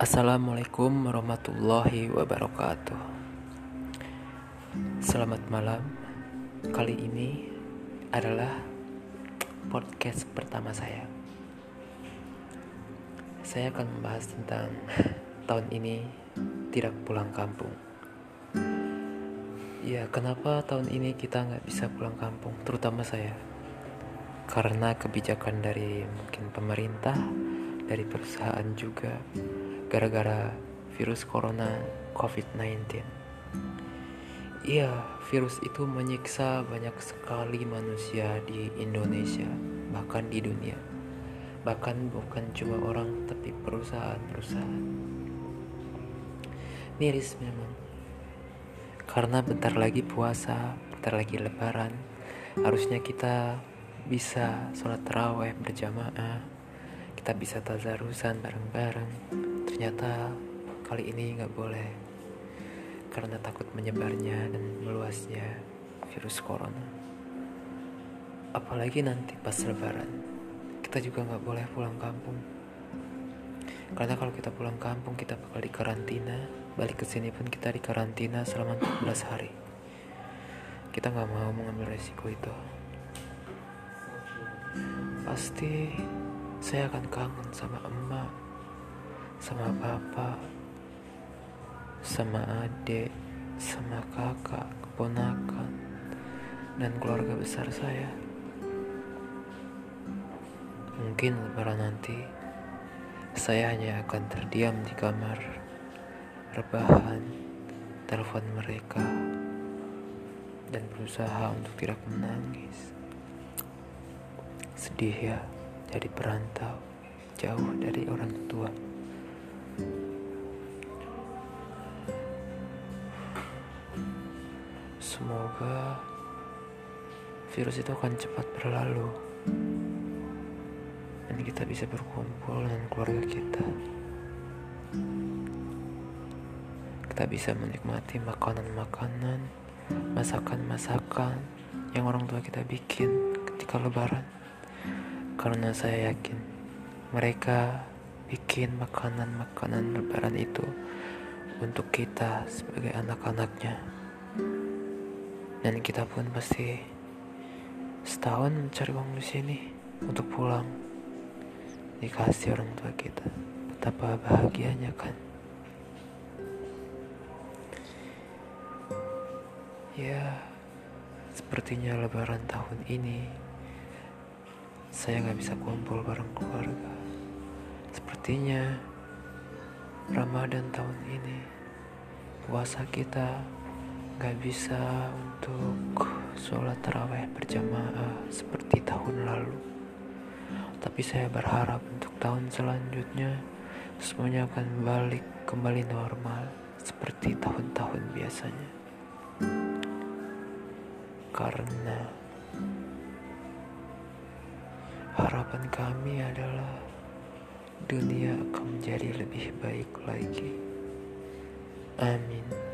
Assalamualaikum warahmatullahi wabarakatuh. Selamat malam. Kali ini adalah podcast pertama saya. Saya akan membahas tentang tahun ini tidak pulang kampung. Ya, kenapa tahun ini kita nggak bisa pulang kampung, terutama saya? Karena kebijakan dari mungkin pemerintah, dari perusahaan juga gara-gara virus corona COVID-19. Iya, virus itu menyiksa banyak sekali manusia di Indonesia, bahkan di dunia. Bahkan bukan cuma orang, tapi perusahaan-perusahaan. Miris memang. Karena bentar lagi puasa, bentar lagi lebaran, harusnya kita bisa sholat taraweh berjamaah, kita bisa tazarusan bareng-bareng, Ternyata kali ini nggak boleh karena takut menyebarnya dan meluasnya virus corona. Apalagi nanti pas lebaran, kita juga nggak boleh pulang kampung. Karena kalau kita pulang kampung kita bakal di karantina, balik ke sini pun kita di karantina selama 14 hari. Kita nggak mau mengambil resiko itu. Pasti saya akan kangen sama emak sama bapak, sama adik, sama kakak, keponakan, dan keluarga besar saya. Mungkin lebaran nanti saya hanya akan terdiam di kamar, rebahan, telepon mereka, dan berusaha untuk tidak menangis. Sedih ya, jadi perantau, jauh dari orang tua. Semoga virus itu akan cepat berlalu dan kita bisa berkumpul dengan keluarga kita. Kita bisa menikmati makanan-makanan, masakan-masakan yang orang tua kita bikin ketika lebaran. Karena saya yakin mereka bikin makanan-makanan lebaran itu untuk kita sebagai anak-anaknya dan kita pun pasti setahun mencari uang di sini untuk pulang. Dikasih orang tua kita. Betapa bahagianya kan? Ya sepertinya lebaran tahun ini saya nggak bisa kumpul bareng keluarga. Sepertinya Ramadan tahun ini puasa kita gak bisa untuk sholat taraweh berjamaah seperti tahun lalu. Tapi saya berharap untuk tahun selanjutnya semuanya akan balik kembali normal seperti tahun-tahun biasanya. Karena harapan kami adalah dunia akan menjadi lebih baik lagi. Amin.